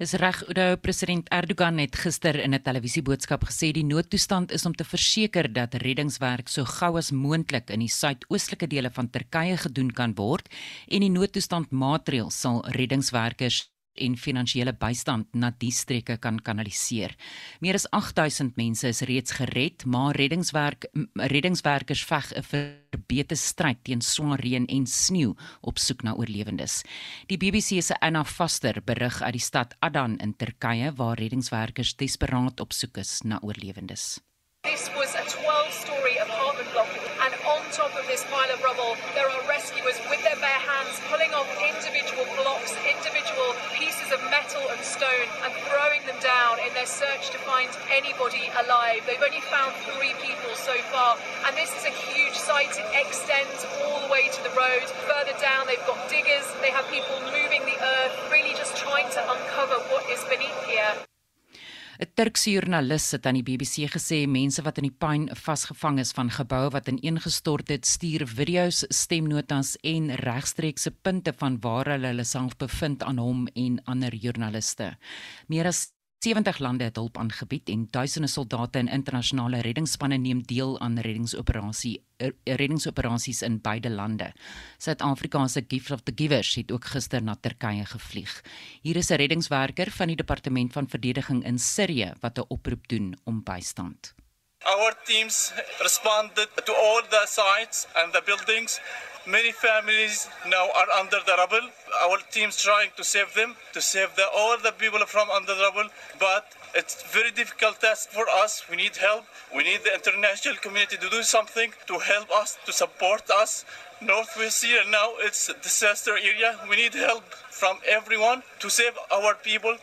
Dis reg, Oudo president Erdogan het gister in 'n televisieboodskap gesê die noodtoestand is om te verseker dat reddingswerk so gou as moontlik in die suidoostelike dele van Turkye gedoen kan word en die noodtoestand maatreëls sal reddingswerkers en finansiële bystand na die streke kan kanaliseer. Meer as 8000 mense is reeds gered, maar reddingswerk reddingswerkers veg 'n verbete stryd teen swaar reën en sneeu op soek na oorlewendes. Die BBC se Anna Foster berig uit die stad Adan in Turkye waar reddingswerkers desperaat op soek is na oorlewendes. This was a 12-story apartment block and on top of this pile of rubble there are rescuers with their bare hands pulling off individual blocks, individual pieces of metal and stone and throwing them down in their search to find anybody alive. They've only found three people so far and this is a huge site. It extends all the way to the road. Further down they've got diggers, they have people moving the earth, really just trying to uncover what is beneath here. 'n Turkse joernalis het aan die BBC gesê mense wat in die puin vasgevang is van geboue wat ineengestort het, stuur video's, stemnotas en regstreekse punte van waar hulle hulle self bevind aan hom en ander joernaliste. Meer as 70 lande het hulp aangebied en duisende soldate en internasionale reddingsspanne neem deel aan reddingsoperasie er, reddingsoperasies in beide lande. Suid-Afrika se Gift of the Givers het ook gister na Turkye gevlieg. Hier is 'n reddingswerker van die Departement van Verdediging in Sirië wat 'n oproep doen om bystand. Our teams responded to all the sites and the buildings Many families now are under the rubble. Our team's trying to save them, to save the, all the people from under the rubble, but it's very difficult task for us. We need help. We need the international community to do something to help us, to support us. Northwest here now, it's a disaster area. We need help from everyone to save our people,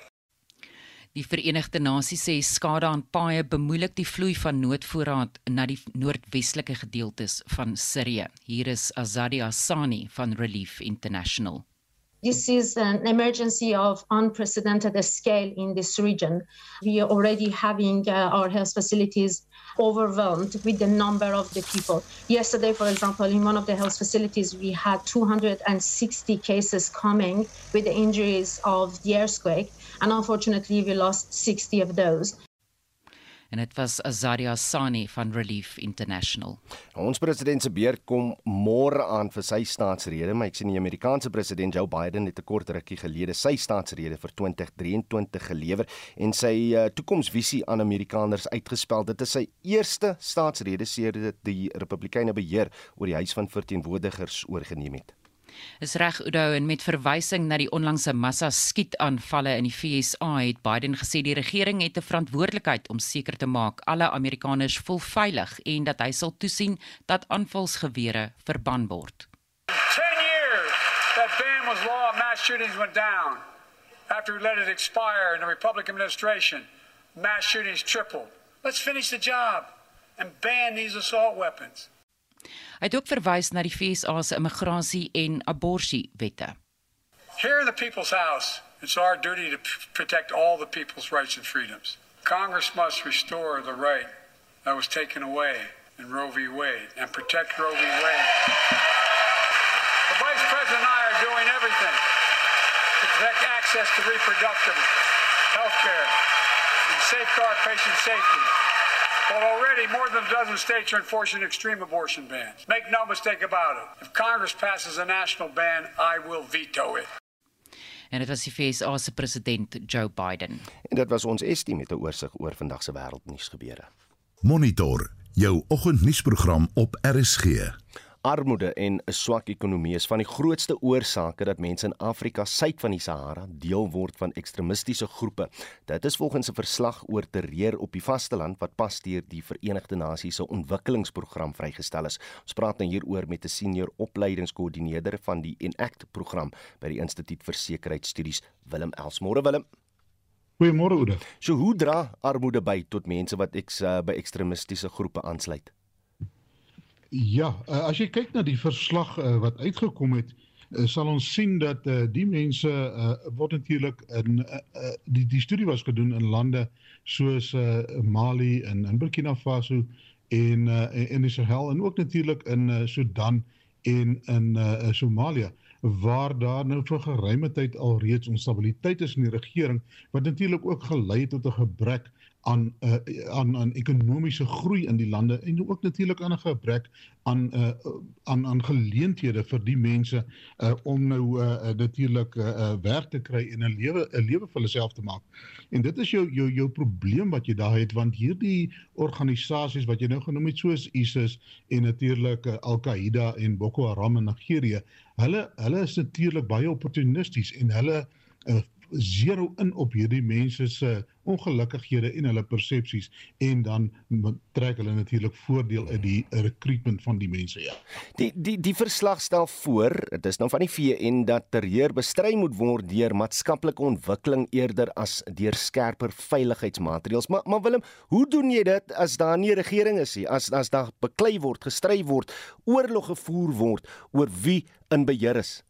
Die Verenigde Nasies sê skade aan paaie bemoeilik die vloei van noodvoorraad na die noordwestelike gedeeltes van Sirië. Hier is Azadi Asani van Relief International. This is an emergency of unprecedented scale in this region. We are already having uh, our health facilities overwhelmed with the number of the people. Yesterday, for example, in one of the health facilities, we had 260 cases coming with the injuries of the earthquake, and unfortunately, we lost 60 of those. En dit was Azaria Sani van Relief International. Ons president se beurt kom môre aan vir sy staatsrede, maar ek sien die Amerikaanse president Joe Biden het 'n kort rukkie gelede sy staatsrede vir 2023 gelewer en sy uh, toekomsvisie aan Amerikaners uitgespel. Dit is sy eerste staatsrede sedert die Republikeine beheer oor die Huis van Verteenwoordigers oorgeneem het. Is reg Udo en met verwysing na die onlangse massa skietaanvalle in die FSA het Biden gesê die regering het 'n verantwoordelikheid om seker te maak alle Amerikaners voel veilig en dat hy sal toesien dat aanvalsgewere verban word. 10 years that ban was law mass shootings went down. After we let it expire in the Republican administration, mass shootings tripled. Let's finish the job and ban these assault weapons. Hy het ook verwys na die FSA se immigrasie en abortus wette. Here in the people's house, it's our duty to protect all the people's rights and freedoms. Congress must restore the right that was taken away in Roe v. Wade and protect Roe v. Wade. The Vice President and I are doing everything to protect access to reproductive health care and safeguard patient safety. Well, already more than a dozen states are enforcing extreme abortion bans. Make no mistake about it. If Congress passes a national ban, I will veto it. En dit was die FSA se president Joe Biden. En dit was ons estie met 'n oorsig oor vandag se wêreldnuus gebeure. Monitor jou oggendnuusprogram op RSG. Armoede en 'n swak ekonomie is van die grootste oorsake dat mense in Afrika suid van die Sahara deel word van ekstremistiese groepe. Dit is volgens 'n verslag oor terreur op die vasteland wat pas deur die Verenigde Nasies se ontwikkelingsprogram vrygestel is. Ons praat nou hieroor met 'n senior opleidingskoördineerder van die Enact program by die Instituut vir Sekuriteitsstudies, Willem Elsmore Willem. Goeiemôre Oude. So hoe dra armoede by tot mense wat ek uh, by ekstremistiese groepe aansluit? Ja, uh, as jy kyk na die verslag uh, wat uitgekom het, uh, sal ons sien dat uh, die mense uh, word natuurlik in uh, uh, die die studie was gedoen in lande soos uh, Mali en in Burkina Faso en uh, in Sahel en ook natuurlik in uh, Sudan en in uh, Somalia waar daar nou vir geruime tyd al reeds onstabiliteit is in die regering wat natuurlik ook gelei het tot 'n gebrek aan uh, aan aan ekonomiese groei in die lande en ook natuurlik aan 'n gebrek aan uh, aan aan geleenthede vir die mense uh, om nou uh, natuurlik uh, uh, werk te kry en 'n lewe 'n lewe vir hulle self te maak. En dit is jou jou jou probleem wat jy daar het want hierdie organisasies wat jy nou genoem het soos ISIS en natuurlik uh, Al-Qaeda en Boko Haram in Nigerië, hulle hulle is natuurlik baie opportunisties en hulle uh, zero in op hierdie mense se ongelukkighede en hulle persepsies en dan trek hulle natuurlik voordeel uit die recruitment van die mense ja. Die die die verslag stel voor, dit is nou van die VN dat terreur bestry moet word deur maatskaplike ontwikkeling eerder as deur skerper veiligheidsmaatreëls. Maar maar Willem, hoe doen jy dit as daar nie 'n regering is nie? As as daar beklei word, gestry word, oorlog gevoer word oor wie in beheer is?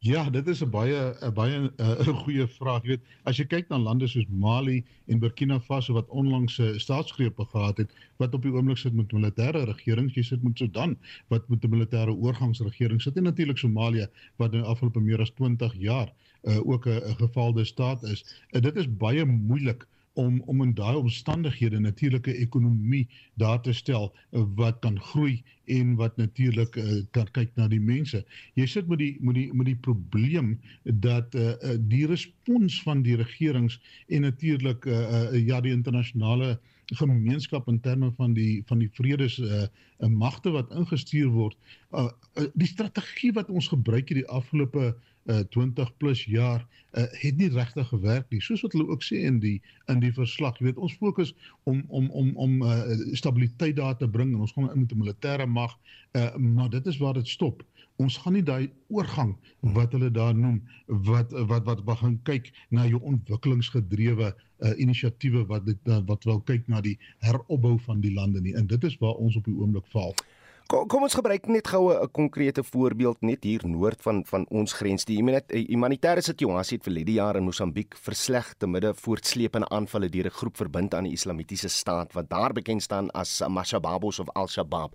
Ja, dit is 'n baie 'n baie 'n goeie vraag. Jy weet, as jy kyk na lande soos Mali en Burkina Faso wat onlangs 'n staatsgreep gehad het, wat op die oomblik sit met militêre regerings, jy sit met Sudan wat met 'n militêre oorgangsregering sit en natuurlik Somalië wat in afgelope meer as 20 jaar uh, ook 'n gefaalde staat is. Uh, dit is baie moeilik om om in daai omstandighede natuurlike ekonomie daar te stel uh, wat kan groei en wat natuurlik uh, kan kyk na die mense. Jy sit met die met die met die probleem dat uh, die respons van die regerings en natuurlik uh, uh, ja die internasionale gemeenskap in terme van die van die vredes uh, magte wat ingestuur word. Uh, uh, die strategie wat ons gebruik het die afgelope uh, 20 plus jaar uh, het nie regtig gewerk nie. Soos wat hulle ook sê in die in die verslag. Jy weet, ons fokus om om om om uh, stabiliteit daar te bring en ons gaan in met 'n militêre mag, uh, maar dit is waar dit stop. Ons gaan nie daai oorgang wat hulle daar noem wat wat wat begin kyk na jou ontwikkelingsgedrewe uh, inisiatiewe wat dit wat wil kyk na die heropbou van die lande nie. En dit is waar ons op die oomblik val. Kom, kom ons gebruik net gou 'n konkrete voorbeeld net hier noord van van ons grens. Die humanitêre situasie het verlede jaar in Mosambiek versleg te midde voortsleepende aanvalle deur 'n groep verbind aan die Islamitiese staat wat daar bekend staan as Mashababos of Al-Shabaab.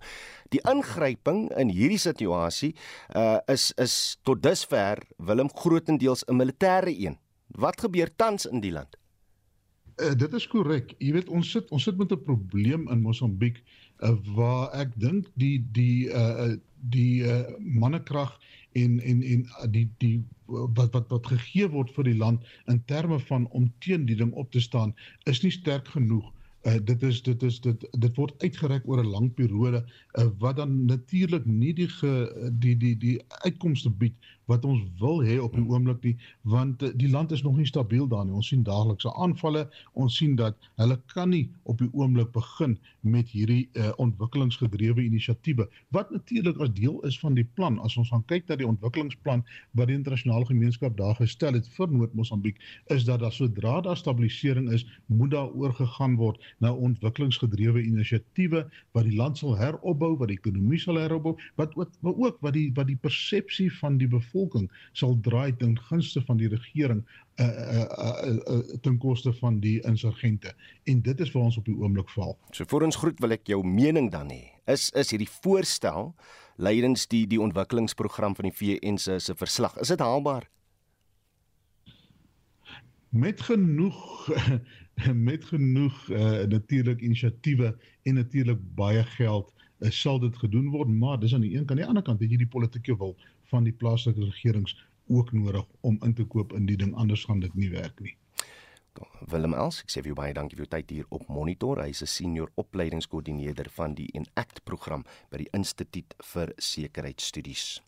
Die ingryping in hierdie situasie uh, is is tot dusver Willem grootendeels 'n militêre een. Wat gebeur tans in die land? Uh, dit is korrek. Jy weet ons sit ons sit met 'n probleem in Mosambiek uh, waar ek dink die die uh die uh mannekrag en en en die die wat wat wat gegee word vir die land in terme van om teen die ding op te staan is nie sterk genoeg. Uh, dit is dit is dit dit word uitgereik oor 'n lang periode uh, wat dan natuurlik nie die ge, die die die uitkomste bied wat ons wil hê op die oomblik nie want eh, die land is nog nie stabiel daar nie. Ons sien daaglikse aanvalle. Ons sien dat hulle kan nie op die oomblik begin met hierdie uh, ontwikkelingsgedrewe inisiatiewe wat natuurlik as deel is van die plan. As ons gaan kyk na die ontwikkelingsplan wat die internasionale gemeenskap daar gestel het vir Noord-Mosambiek, is dat daar sodra daar stabilisering is, moet daar oorgegaan word na ontwikkelingsgedrewe inisiatiewe wat die land sal heropbou, wat die ekonomie sal heropbou, wat ook wat ook wat die wat die persepsie van die bevolking sal draai ten gunste van die regering uh, uh, uh, uh, ten koste van die insurgente. En dit is waar ons op die oomblik val. So voor ons groet wil ek jou mening dan hê. Is is hierdie voorstel leidens die die ontwikkelingsprogram van die VN se se verslag. Is dit haalbaar? Met genoeg met genoeg uh, natuurlik inisiatiewe en natuurlik baie geld uh, sal dit gedoen word maar dis aan die een kant aan die ander kant het jy die politieke wil van die plaaslike regerings ook nodig om in te koop in die ding anders gaan dit nie werk nie. Willem Els, ek sê vir jou baie dankie vir jou tyd hier op Monitor. Hy is 'n senior opleidingskoördineerder van die Enact program by die Instituut vir Sekuriteitsstudies.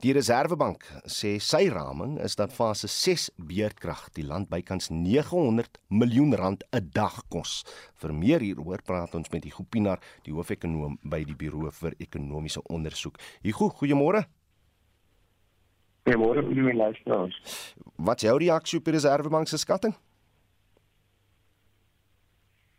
Die Reserwebank sê sy raming is dat fase 6 beerdkrag die land bykans 900 miljoen rand 'n dag kos. Vir meer hieroor praat ons met Hugo Pinaar, die hoofekonoom by die Buro vir Ekonomiese Onderzoek. Hugo, goeiemôre. Goeiemôre vir die luisteraars. Wat is jou reaksie op die Reserwebank se skatting?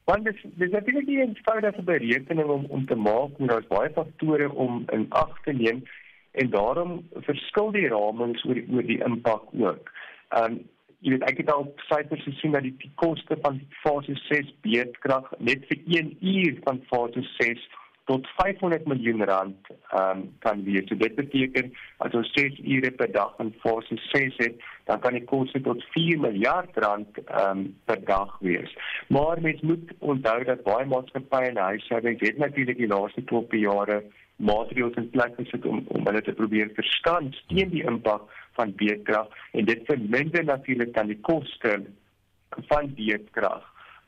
Want dis dis natuurlik nie 'n eenvoudige berekening om om te maak nie. Daar's baie faktore om in ag te neem en daarom verskil die ramings oor oor die impak ook. Um, jy weet ek het al syfers gesien dat die, die koste van fase 6 beerdkrag net vir 1 uur van fase 6 tot 500 miljoen rand um, kan wees. So dit beteken as ons 6 ure per dag in fase 6 het, dan kan die koste tot 4 miljard rand um, per dag wees. Maar mens moet onthou dat baie maatskappye en huishoudings het natuurlik die laaste 12 jare maatreëls in plek gesit om om hulle te probeer verstaan teen die impak van beerdkrag en dit verminder natuurlik dan die koste van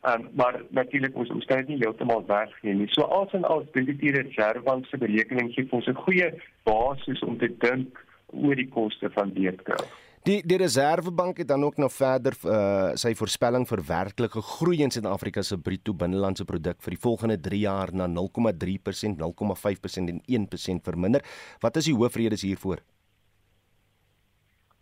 Um, maar natuurlik ons ons kan dit nie heeltemal weggee nie. So as en al dink die reservebank se berekening gee ons 'n goeie basis om te dink oor die koste van beerdkrag. Die die Reservebank het dan ook nog verder uh, sy voorspelling vir werklike groei in Suid-Afrika se bruto binnelandse produk vir die volgende 3 jaar na 0,3%, 0,5% en 1% verminder. Wat is die hoofredes hiervoor?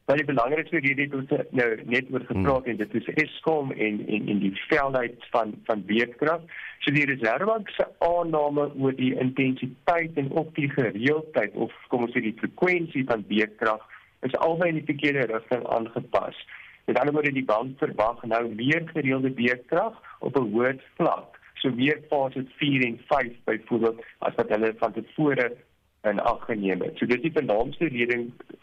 Maar die belangrikste rede het ons nou net oor gepraat hmm. en dit is Eskom en en en die veldheid van van weerkrag. So die reservebank se aanname oor die intensiteit en ook die gereeldheid of kom ons sê die frekwensie van weerkrag is albei in die verkeerde rigting aangepas. Met ander woorde die bank verwag nou meer gereelde beurtkrag op 'n hoër vlak. So meer fase 4 en 5 byvoorbeeld as wat hulle van tevore in ag geneem het. So dit is die vernaamste rede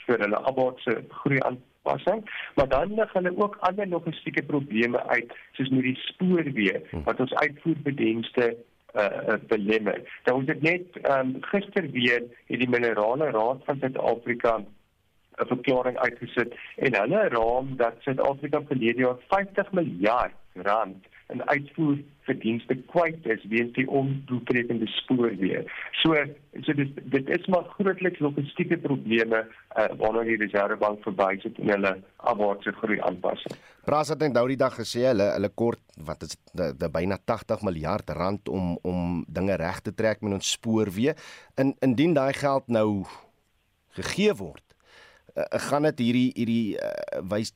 vir hulle abortse groei aanpassing, maar dan lig hulle ook ander logistieke probleme uit soos met die spoorweë wat ons uitvoerbedenste uh belemmer. Dan ons het net um, gister weer het die minerale raad van Suid-Afrika 'n verklaring uitgesit en hulle raam dat Suid-Afrika verlede jaar 50 miljard rand in uitvoerverdienste kwyt is weens die ondoeltreffende spoorweë. So so dit dit is maar grootliks logistieke probleme uh, waarna die Reservebank verby sit in hulle afwaartse groei aanpassing. Praat het nou die dag gesê hulle hulle kort wat is dit byna 80 miljard rand om om dinge reg te trek met ons spoorweë. In indien daai geld nou gegee word uh, gaan dit hierdie hierdie uh, wys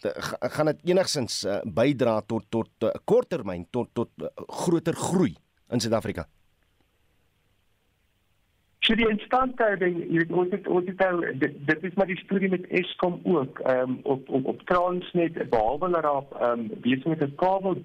gaan dit enigsins uh, bydra tot tot uh, korttermyn tot tot uh, groter groei in Suid-Afrika. So die instandhouding, jy weet ons het ons het nou dit, dit is maar die storie met Eskom ook ehm um, op op op Transnet behalwe dat daar ehm um, besig met 'n kabel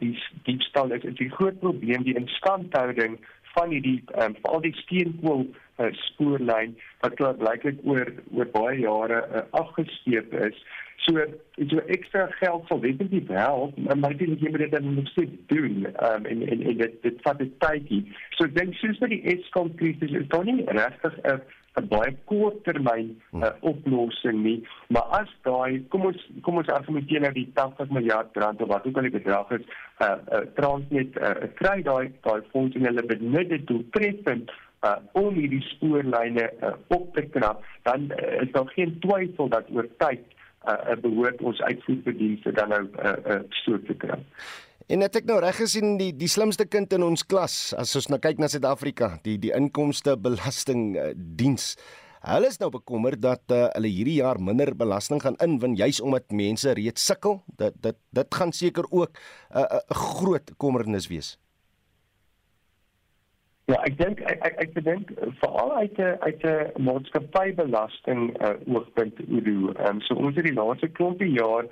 diefstal is, is die groot probleem die instandhouding van hierdie ehm um, veral die steenkool uh, spoorlyn wat klaar blyklik oor oor baie jare uh, afgesteep is. So so ekstra geld sal definitief help, maar dit is nie meer dan moet steeds doen. Ehm um, en en en dit dit vat 'n tydjie. So ek dink soos met die Eskom krisis is dit nie regtig 'n 'n baie korttermyn uh, oplossing nie, maar as daai kom ons kom ons argumenteer nou die 80 miljard rand of wat ook al die bedrag is, uh, uh, Transnet uh, kry daai daai fondse en hulle benut dit doeltreffend uh, om hierdie spoorlyne uh, op te knap, dan uh, is daar geen twyfel dat oor tyd uh, behoort ons uitvoerdienste dan nou uh, uh, so te kry. En het ek nou reg gesien die die slimste kind in ons klas as ons nou kyk na Suid-Afrika, die die inkomste belasting uh, diens. Hulle is nou bekommerd dat uh, hulle hierdie jaar minder belasting gaan inwin juis omdat mense reeds sukkel. Dit dit dit gaan seker ook 'n uh, 'n uh, groot kommernis wees. Ja, ek dink ek ek, ek dink veral uit 'n uit 'n maatskappybelasting uh, oogpunt Udo. Ehm so ons het die laaste klompie jaar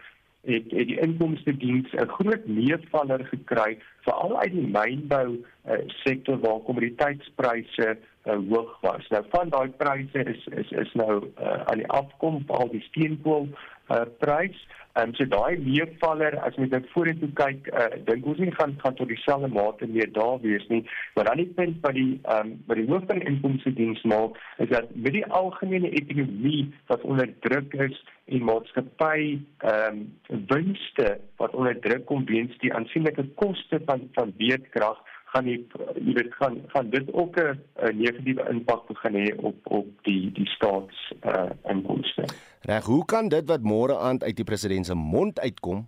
het, het die inkomste diens 'n groot meevaller gekry veral uit die mynbou uh, sektor waar kommoditeitspryse uh, hoog was. Nou van daai pryse is is is nou uh, aan die afkom al die steenkool uh, prys Ehm um, so daai leefvaller as jy dit vorentoe kyk, uh, dink ons nie gaan gaan tot dieselfde mate meer daar wees nie. Maar dan die punt wat die ehm um, wat die hoof van inkomste diens maak, is dat met die algemene ekonomie wat onder druk is en maatskappy ehm um, winste wat onder druk kom weens die aansienlike koste van van weerkrag gaan nie jy weet gaan gaan dit ook 'n negatiewe impak begin hê op op die die staats uh inkomste. Reg, hoe kan dit wat môre aand uit die president se mond uitkom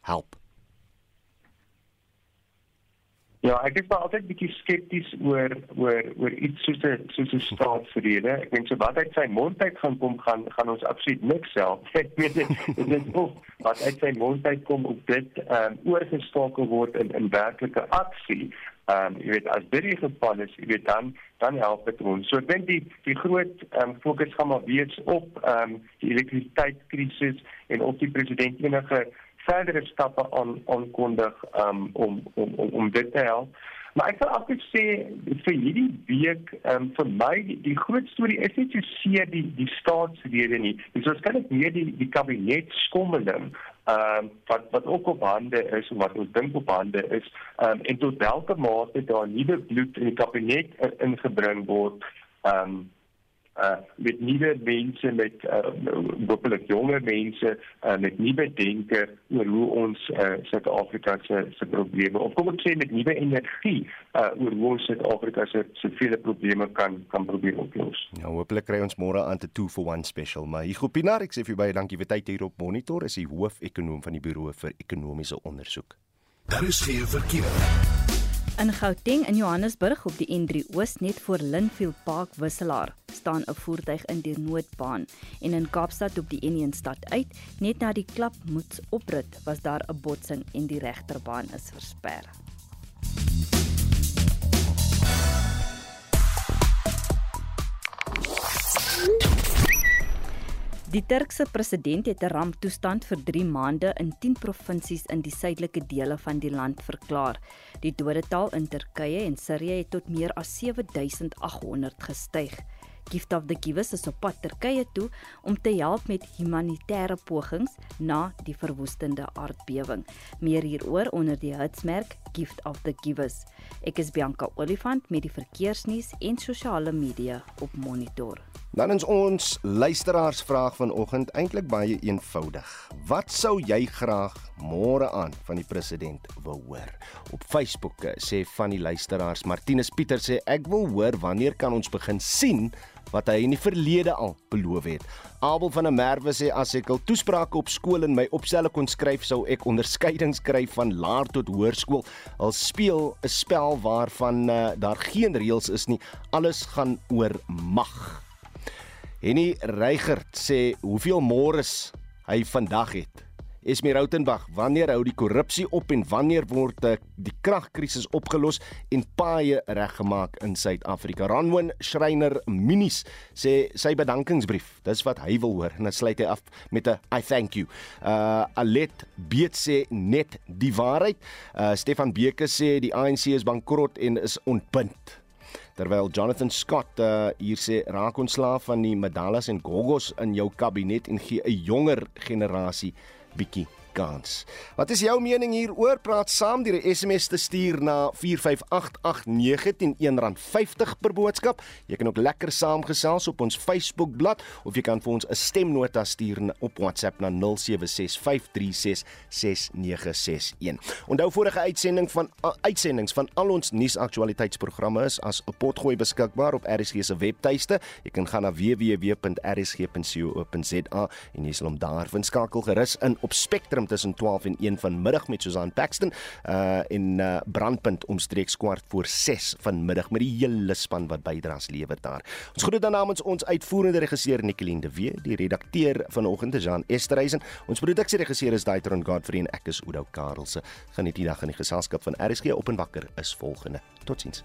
help? Ja, ek is altyd bietjie skepties oor oor oor iets soos 'n soos 'n staatsrede. Ek dink so wat uit sy mond uit gaan kom gaan gaan ons absoluut niks help. Ek weet dit dit of wat uit sy mond uit kom op dit ehm um, oorgeskakel word in in werklike aksie. Ehm um, jy weet as dit die geval is, jy weet dan dan help dit ons. So ek dink die die groot ehm um, fokus gaan maar wees op ehm um, die elektrisiteitskrisis en op die president enige verdere stappe aan aankondig um, om om om om dit te help. Maar ek wil ook sê vir hierdie week um, vir my die, die groot storie is net so seer die die staatsrede nie. Dis waarskynlik meer die die kabinet skommeling ehm um, wat wat ook op hande is en wat ons dink op hande is ehm um, en tot watter mate daar nuwe bloed in die kabinet ingebring word ehm um, uh met nuwe mense met uh hopelik jonger mense uh met nuwe denke oor hoe ons uh Suid-Afrika se se probleme of kom ek sê met nuwe energie uh oor hoe ons Suid-Afrika se se vele probleme kan kan probeer oplos. Ja, hopelik kry ons môre aan te 2 for 1 special, maar Hugo Pinaar, ek sê vir baie dankie vir tyd hier op Monitor, is die hoof-ekonoom van die Buro vir Ekonomiese Onderzoek. Daar is geen verkeer. In Gauteng in Johannesburg op die N3 Oos net voor Linfield Park wisselaar staan 'n voertuig in die noodbaan en in Kaapstad op die N1 stad uit net na die klapmoets oprit was daar 'n botsing en die regterbaan is versper. Die Turkse president het 'n ramptoestand vir 3 maande in 10 provinsies in die suidelike dele van die land verklaar. Die dodetal in Turkye en Sirië het tot meer as 7800 gestyg. Gift of the Givers is op pad Turkye toe om te help met humanitêre pogings na die verwoestende aardbewing. Meer hieroor onder die hitsmerk Gift of the Givers. Ek is Bianca Olifant met die verkeersnuus en sosiale media op Monitor. Dan is ons luisteraarsvraag vanoggend eintlik baie eenvoudig. Wat sou jy graag môre aan van die president wil hoor? Op Facebook eh, sê van die luisteraars Martinus Pieter sê ek wil hoor wanneer kan ons begin sien wat hy in die verlede al beloof het. Abel van der Merwe sê as ek al toesprake op skool in my opstelle kon skryf sou ek onderskeidings kry van laer tot hoërskool. Al speel 'n spel waarvan uh, daar geen reëls is nie. Alles gaan oor mag. Henny Reigert sê hoeveel môres hy vandag het. Esme Rautenbach, wanneer hou die korrupsie op en wanneer word die kragkrisis opgelos en paaie reggemaak in Suid-Afrika? Ranwin Schreiner Minis sê sy bedankingsbrief, dis wat hy wil hoor en dan sluit hy af met 'n I thank you. Uh Alet Beet sê net die waarheid. Uh Stefan Beke sê die ANC is bankrot en is ontbind terwyl Jonathan Scott uh, hier sê raak ontslaaf van die medallas en gogos in jou kabinet en gee 'n jonger generasie bietjie kans. Wat is jou mening hieroor? Praat saam deur 'n SMS te stuur na 45889 R1.50 per boodskap. Jy kan ook lekker saamgesels op ons Facebookblad of jy kan vir ons 'n stemnota stuur op WhatsApp na 0765366961. Onthou vorige uitsending van uitsendings van al ons nuusaktualiteitsprogramme is as 'n potgooi beskikbaar op RSG se webtuiste. Jy kan gaan na www.rsg.co.za en jy sal hom daar vind skakel gerus in op Spectrum program tussen 12 en 1 vanmiddag met Susan Paxton uh en uh brandpunt omstreeks kwart voor 6 vanmiddag met die hele span wat bydraes lewer daar. Ons groet dan namens ons uitvoerende regisseur Nicoline de Wee, die redakteur vanoggend Jan Esterhuizen. Ons produksieregisseur is Daitron Godfrey en ek is Oudo Karelse. Geniet die dag in die geselskap van RSG op en wakker is volgende. Totsiens.